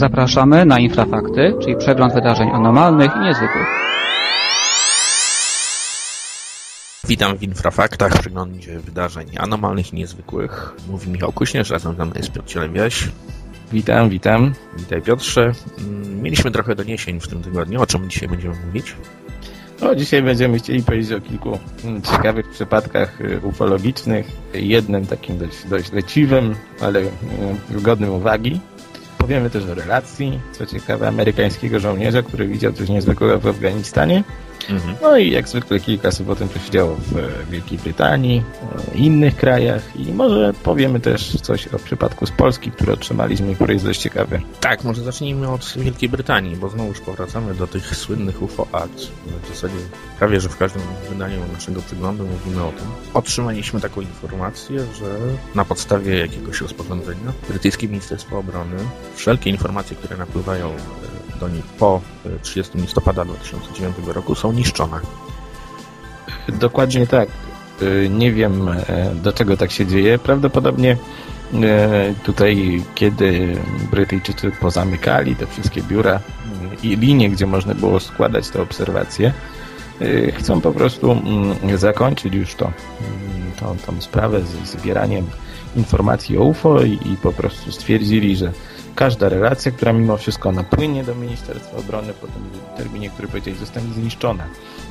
Zapraszamy na Infrafakty, czyli przegląd wydarzeń anormalnych i niezwykłych. Witam w Infrafaktach, przeglądzie wydarzeń anormalnych i niezwykłych. Mówi Michał Kuśnierz, razem ze mną jest Piotr Cielębiaś. Witam, witam. Witaj Piotrze. Mm, Mieliśmy trochę doniesień w tym tygodniu. O czym dzisiaj będziemy mówić? No, dzisiaj będziemy chcieli powiedzieć o kilku mm, ciekawych przypadkach y, ufologicznych. Jednym takim dość, dość leciwym, ale y, godnym uwagi. Powiemy też o relacji, co ciekawe, amerykańskiego żołnierza, który widział coś niezwykłego w Afganistanie. Mhm. No i jak zwykle kilka słów o tym, co się działo w Wielkiej Brytanii, w innych krajach i może powiemy też coś o przypadku z Polski, który otrzymaliśmy i który jest dość ciekawy. Tak, może zacznijmy od Wielkiej Brytanii, bo znowuż powracamy do tych słynnych UFO Act. W zasadzie prawie, że w każdym wydaniu naszego przeglądu mówimy o tym. Otrzymaliśmy taką informację, że na podstawie jakiegoś rozporządzenia brytyjskie Ministerstwo Obrony wszelkie informacje, które napływają do nich po 30 listopada 2009 roku są niszczone. Dokładnie tak. Y, nie wiem, e, do czego tak się dzieje. Prawdopodobnie e, tutaj, kiedy Brytyjczycy pozamykali te wszystkie biura i linie, gdzie można było składać te obserwacje, chcą po prostu mm, zakończyć już to, mm, tą, tą sprawę z zbieraniem informacji o UFO i, i po prostu stwierdzili, że każda relacja, która mimo wszystko napłynie do Ministerstwa Obrony po tym terminie, który powiedzieli, zostanie zniszczona.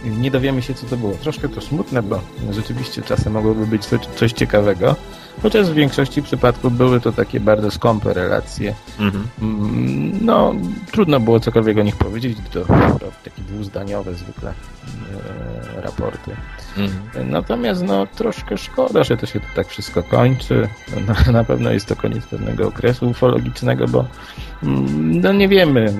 Nie dowiemy się, co to było. Troszkę to smutne, bo rzeczywiście czasem mogłoby być coś, coś ciekawego, chociaż w większości przypadków były to takie bardzo skąpe relacje. Mhm. Mm, no, trudno było cokolwiek o nich powiedzieć, to takie dwuzdaniowe zwykle e, raporty. Mhm. Natomiast no, troszkę szkoda, że to się to tak wszystko kończy. Na, na pewno jest to koniec pewnego okresu ufologicznego, bo mm, no nie wiemy,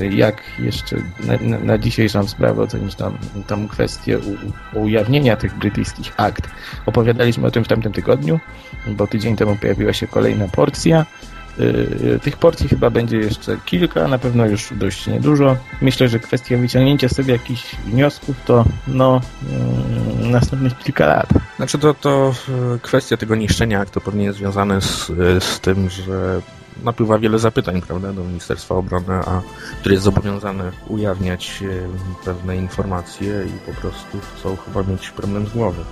e, jak jeszcze na, na dzisiejszą sprawę ocenić tam, tam kwestię u, ujawnienia tych brytyjskich akt. Opowiadaliśmy o tym w tamtym tygodniu, bo tydzień temu pojawiła się kolejna porcja. Y, tych porcji chyba będzie jeszcze kilka, na pewno już dość niedużo. Myślę, że kwestia wyciągnięcia sobie jakichś wniosków to no, mm, następnych kilka lat. Znaczy to, to y, kwestia tego niszczenia, to pewnie jest związane z, z tym, że napływa wiele zapytań, prawda, do Ministerstwa Obrony, a które jest zobowiązane ujawniać y, pewne informacje i po prostu chcą chyba mieć problem z głowy.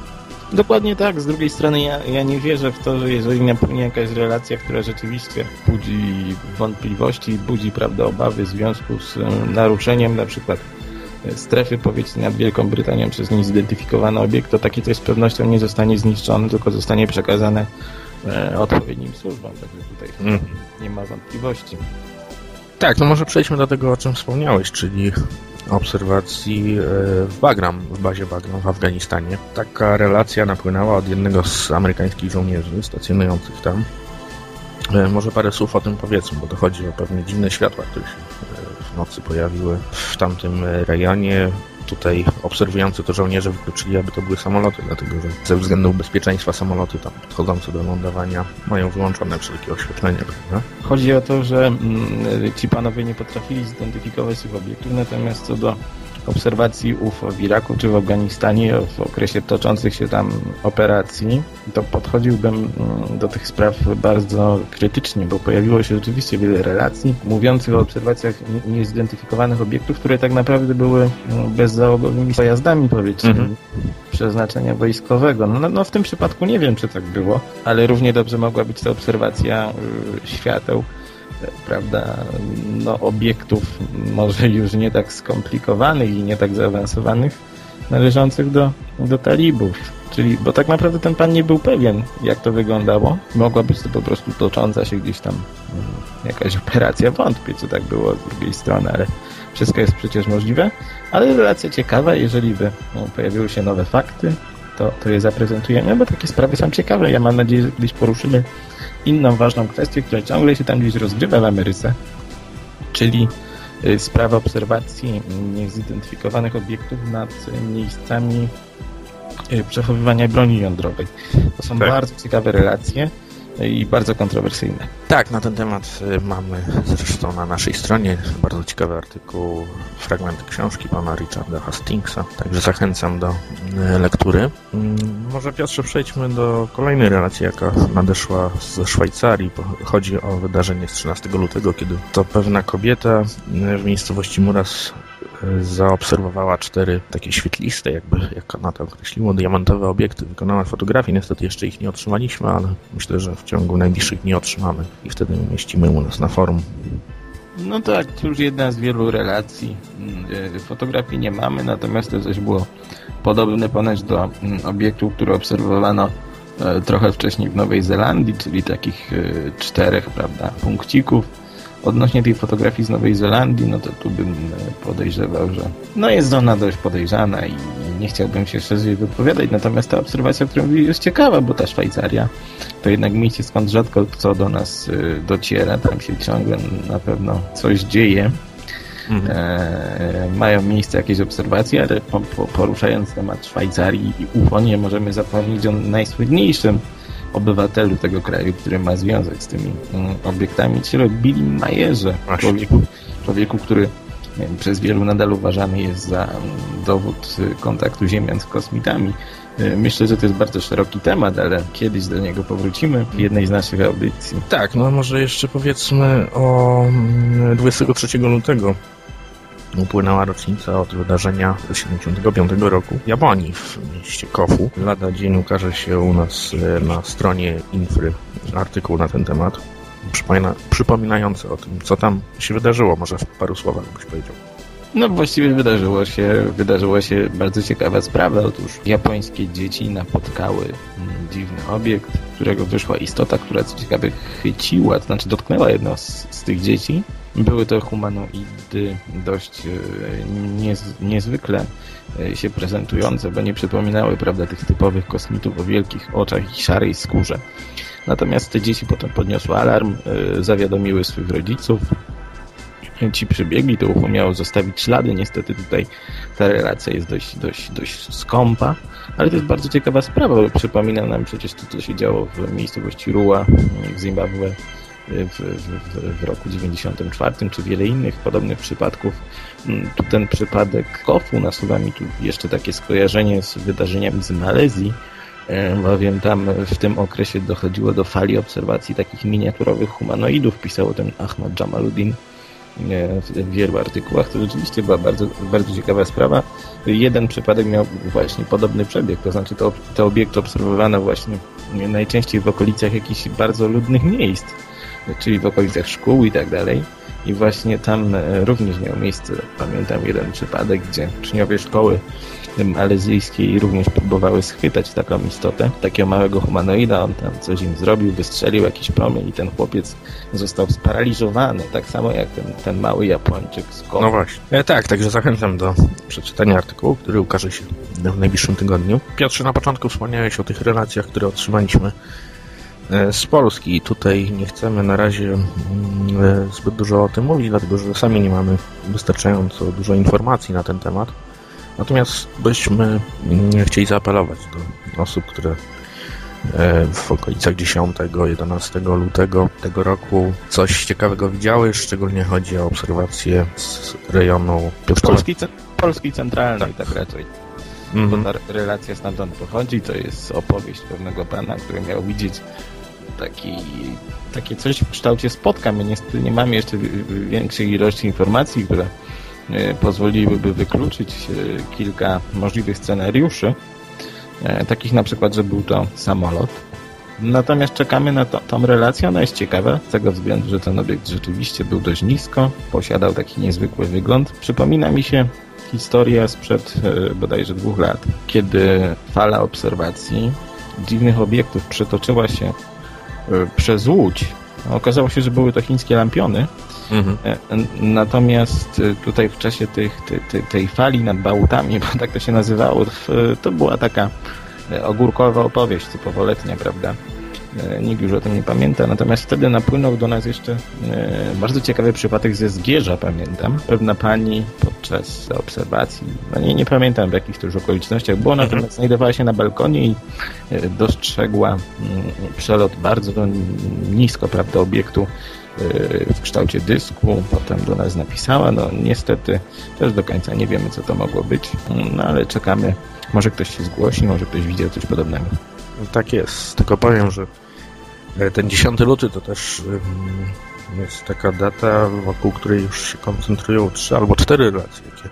Dokładnie tak. Z drugiej strony ja, ja nie wierzę w to, że jeżeli napłynie jakaś relacja, która rzeczywiście budzi wątpliwości, budzi prawda, obawy w związku z naruszeniem na przykład e, strefy powiedzmy nad Wielką Brytanią przez niezidentyfikowany obiekt, to taki coś z pewnością nie zostanie zniszczony, tylko zostanie przekazane e, odpowiednim służbom. Także tutaj mm. nie ma wątpliwości. Tak, to może przejdźmy do tego, o czym wspomniałeś, czyli obserwacji e, w Bagram, w bazie Bagram w Afganistanie. Taka relacja napłynęła od jednego z amerykańskich żołnierzy stacjonujących tam. E, może parę słów o tym powiedzmy, bo to chodzi o pewne dziwne światła, które się e, w nocy pojawiły w tamtym rejonie tutaj obserwujący to żołnierze wykluczyli, aby to były samoloty, dlatego że ze względów bezpieczeństwa samoloty tam podchodzące do lądowania mają wyłączone wszelkie oświetlenie. Prawda? Chodzi o to, że mm, ci panowie nie potrafili zidentyfikować tych obiektów, natomiast co do obserwacji UFO w Iraku czy w Afganistanie w okresie toczących się tam operacji, to podchodziłbym mm, do tych spraw bardzo krytycznie, bo pojawiło się rzeczywiście wiele relacji mówiących o obserwacjach niezidentyfikowanych obiektów, które tak naprawdę były mm, bezzałogowymi pojazdami, powiedzmy, mhm. przeznaczenia wojskowego. No, no, no w tym przypadku nie wiem, czy tak było, ale równie dobrze mogła być to obserwacja y, świateł prawda, no, obiektów może już nie tak skomplikowanych i nie tak zaawansowanych, należących do, do talibów. Czyli, bo tak naprawdę ten pan nie był pewien, jak to wyglądało. Mogła być to po prostu tocząca się gdzieś tam mm, jakaś operacja. Wątpię, czy tak było z drugiej strony, ale wszystko jest przecież możliwe. Ale relacja ciekawa, jeżeli by no, pojawiły się nowe fakty, to, to je zaprezentujemy, bo takie sprawy są ciekawe. Ja mam nadzieję, że kiedyś poruszymy inną ważną kwestię, która ciągle się tam gdzieś rozgrywa w Ameryce, czyli y, sprawa obserwacji niezidentyfikowanych obiektów nad miejscami y, przechowywania broni jądrowej. To są tak. bardzo ciekawe relacje i bardzo kontrowersyjne. Tak, na ten temat y, mamy zresztą na naszej stronie bardzo ciekawy artykuł, fragment książki pana Richarda Hastingsa, także zachęcam do y, lektury. Mm, Może Piotrze przejdźmy do kolejnej relacji, jaka nadeszła ze Szwajcarii. Chodzi o wydarzenie z 13 lutego, kiedy to pewna kobieta y, w miejscowości Muras zaobserwowała cztery takie świetliste, jakby jak to określiło, diamentowe obiekty. Wykonała fotografii, niestety jeszcze ich nie otrzymaliśmy, ale myślę, że w ciągu najbliższych dni otrzymamy i wtedy umieścimy u nas na forum. No tak, to już jedna z wielu relacji. Mm, e, Fotografii nie mamy, natomiast to coś było podobne ponoć do mm, obiektu, który obserwowano e, trochę wcześniej w Nowej Zelandii, czyli takich e, czterech, prawda, punkcików. Odnośnie tej fotografii z Nowej Zelandii, no to tu bym e, podejrzewał, że no jest ona dość podejrzana i nie chciałbym się szerzej wypowiadać, natomiast ta obserwacja, którą mówię, jest ciekawa, bo ta Szwajcaria to jednak miejsce, skąd rzadko co do nas y, dociera, tam się ciągle na pewno coś dzieje. E, mają miejsce jakieś obserwacje, ale po, po, poruszając temat Szwajcarii i UFO nie możemy zapomnieć o najsłynniejszym obywatelu tego kraju, który ma związek z tymi mm, obiektami, o Billy Majerze, człowieku, człowieku, który wiem, przez wielu nadal uważany jest za mm, dowód y, kontaktu Ziemian z kosmitami. Y, Myślę, że to jest bardzo szeroki temat, ale kiedyś do niego powrócimy w jednej z naszych audycji. Tak, no może jeszcze powiedzmy o mm, 23 lutego. Upłynęła rocznica od wydarzenia z 75 roku w Japonii, w mieście Kofu. Lada dzień ukaże się u nas e, na stronie Infry artykuł na ten temat, przypomina, przypominający o tym, co tam się wydarzyło. Może w paru słowach byś powiedział. No właściwie wydarzyło się, wydarzyła się bardzo ciekawa sprawa. Otóż japońskie dzieci napotkały mm, dziwny obiekt, z którego wyszła istota, która co ciekawe chyciła, to znaczy dotknęła jedno z, z tych dzieci. Były to humanoidy dość e, niez, niezwykle e, się prezentujące, bo nie przypominały prawda, tych typowych kosmitów o wielkich oczach i szarej skórze. Natomiast te dzieci potem podniosły alarm, e, zawiadomiły swych rodziców, ci przybiegli, to UFO miało zostawić ślady. Niestety tutaj ta relacja jest dość, dość, dość skąpa, ale to jest bardzo ciekawa sprawa, bo przypomina nam przecież to, co się działo w miejscowości Rua w Zimbabwe w, w, w, w roku 94, czy wiele innych podobnych przypadków. Mm, Tu ten przypadek Kofu nasuwa mi tu jeszcze takie skojarzenie z wydarzeniami z Malezji, e, bowiem tam w tym okresie dochodziło do fali obserwacji takich miniaturowych humanoidów, pisał tym Ahmad Jamaluddin e, w w wielu artykułach. To rzeczywiście była bardzo, bardzo ciekawa sprawa. Jeden przypadek miał właśnie podobny przebieg, to znaczy to, te obiekty obserwowano właśnie najczęściej w okolicach jakichś bardzo ludnych miejsc, czyli w okolicach szkół i tak dalej. I właśnie tam e, również miał miejsce, pamiętam jeden przypadek, gdzie uczniowie szkoły malezyjskiej również próbowały schwytać taką istotę, takiego małego humanoida, on tam coś im zrobił, wystrzelił jakiś promień i ten chłopiec został sparaliżowany, tak samo jak ten, ten mały Japończyk z Kofu. No właśnie. E, tak, także zachęcam do przeczytania artykułu, który ukaże się w najbliższym tygodniu. Piotrze, na początku wspomniałeś o tych relacjach, które otrzymaliśmy z Polski. Tutaj nie chcemy na razie mm, e, zbyt dużo o tym mówić, dlatego że sami nie mamy wystarczająco dużo informacji na ten temat. Natomiast byśmy mm, chcieli zaapelować do osób, które e, w okolicach 10-11 lutego tego roku coś ciekawego widziały, szczególnie chodzi o obserwacje z rejonu Piotrkowa. Polski, Polski Centralnej, tak, raczej. Mhm. Bo ta relacja stamtąd pochodzi, to jest opowieść pewnego pana, który miał widzieć taki, takie coś w kształcie spotka. My niestety nie mamy jeszcze wi- wi- większej ilości informacji, które e, pozwoliłyby wykluczyć e, kilka możliwych scenariuszy. E, Takich na przykład, że był to samolot. Natomiast czekamy na to, tą relację. Ona jest ciekawa z tego względu, że ten obiekt rzeczywiście był dość nisko, posiadał taki niezwykły wygląd. Przypomina mi się historia sprzed bodajże dwóch lat, kiedy fala obserwacji dziwnych obiektów przetoczyła się przez Łódź. Okazało się, że były to chińskie lampiony, Mhm. E, Natomiast e, tutaj w czasie tych, tej, tej, tej fali nad Bałtami, bo tak to się nazywało, to była taka e, ogórkowa opowieść typowo letnia, prawda? E, Nikt już o tym nie pamięta, natomiast wtedy napłynął do nas jeszcze e, bardzo ciekawy przypadek ze Zgierza, pamiętam. Pewna pani podczas obserwacji, no nie, nie pamiętam w jakich to już okolicznościach było, natomiast znajdowała się na balkonie i e, dostrzegła mm, przelot bardzo nisko, prawda, obiektu w kształcie dysku, potem do nas napisała, no niestety też do końca nie wiemy, co to mogło być, no ale czekamy, może ktoś się zgłosi, może ktoś widział coś podobnego. No Tak jest, tylko powiem, że ten 10 luty to też jest taka data, wokół której już się koncentrują trzy albo cztery relacje, jakie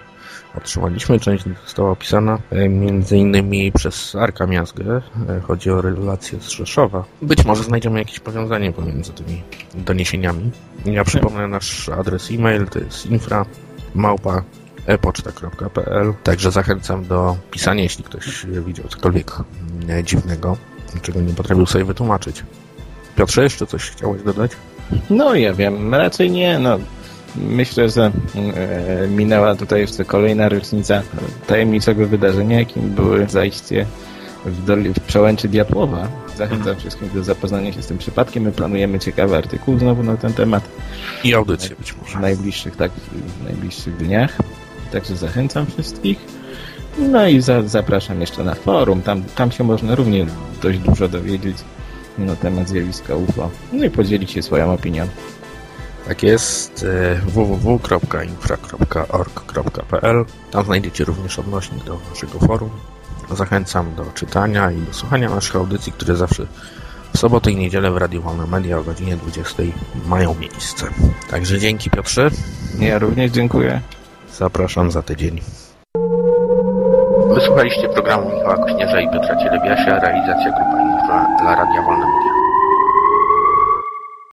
otrzymaliśmy. Część została opisana e, między innymi przez Arka Miazgę. E, Chodzi o relacje z Rzeszowa. Być może znajdziemy jakieś powiązanie pomiędzy tymi doniesieniami. Ja przypomnę nasz adres e-mail, to jest infra małpa epoczta.pl Także zachęcam do pisania, jeśli ktoś widział cokolwiek e, dziwnego, czego nie potrafił sobie wytłumaczyć. Piotrze, jeszcze coś chciałeś dodać? No ja wiem, raczej nie, no myślę, że e, minęła tutaj jeszcze kolejna rocznica tajemniczego wydarzenia, jakim były zajście w, doli, w przełęczy Diatłowa. Zachęcam wszystkich do zapoznania się z tym przypadkiem. My planujemy ciekawy artykuł znowu na ten temat I audycję być w może. najbliższych, tak, w najbliższych dniach. Także zachęcam wszystkich. No i za, zapraszam jeszcze na forum. Tam, tam się można również dość dużo dowiedzieć na temat zjawiska UFO. No i podzielić się swoją opinią. Tak jest e, www.infra.org.pl Tam znajdziecie również odnośnik do naszego forum. Zachęcam do czytania i do słuchania naszych audycji, które zawsze w sobotę i niedzielę w Radiu Wolne Media o godzinie 20 mają miejsce. Także dzięki Piotrze. Ja również dziękuję. Zapraszam za tydzień. Wysłuchaliście programu Michała Kośnierza i Piotra Cielebiasia, realizacja Grupa Infra dla Radia Wolne Media.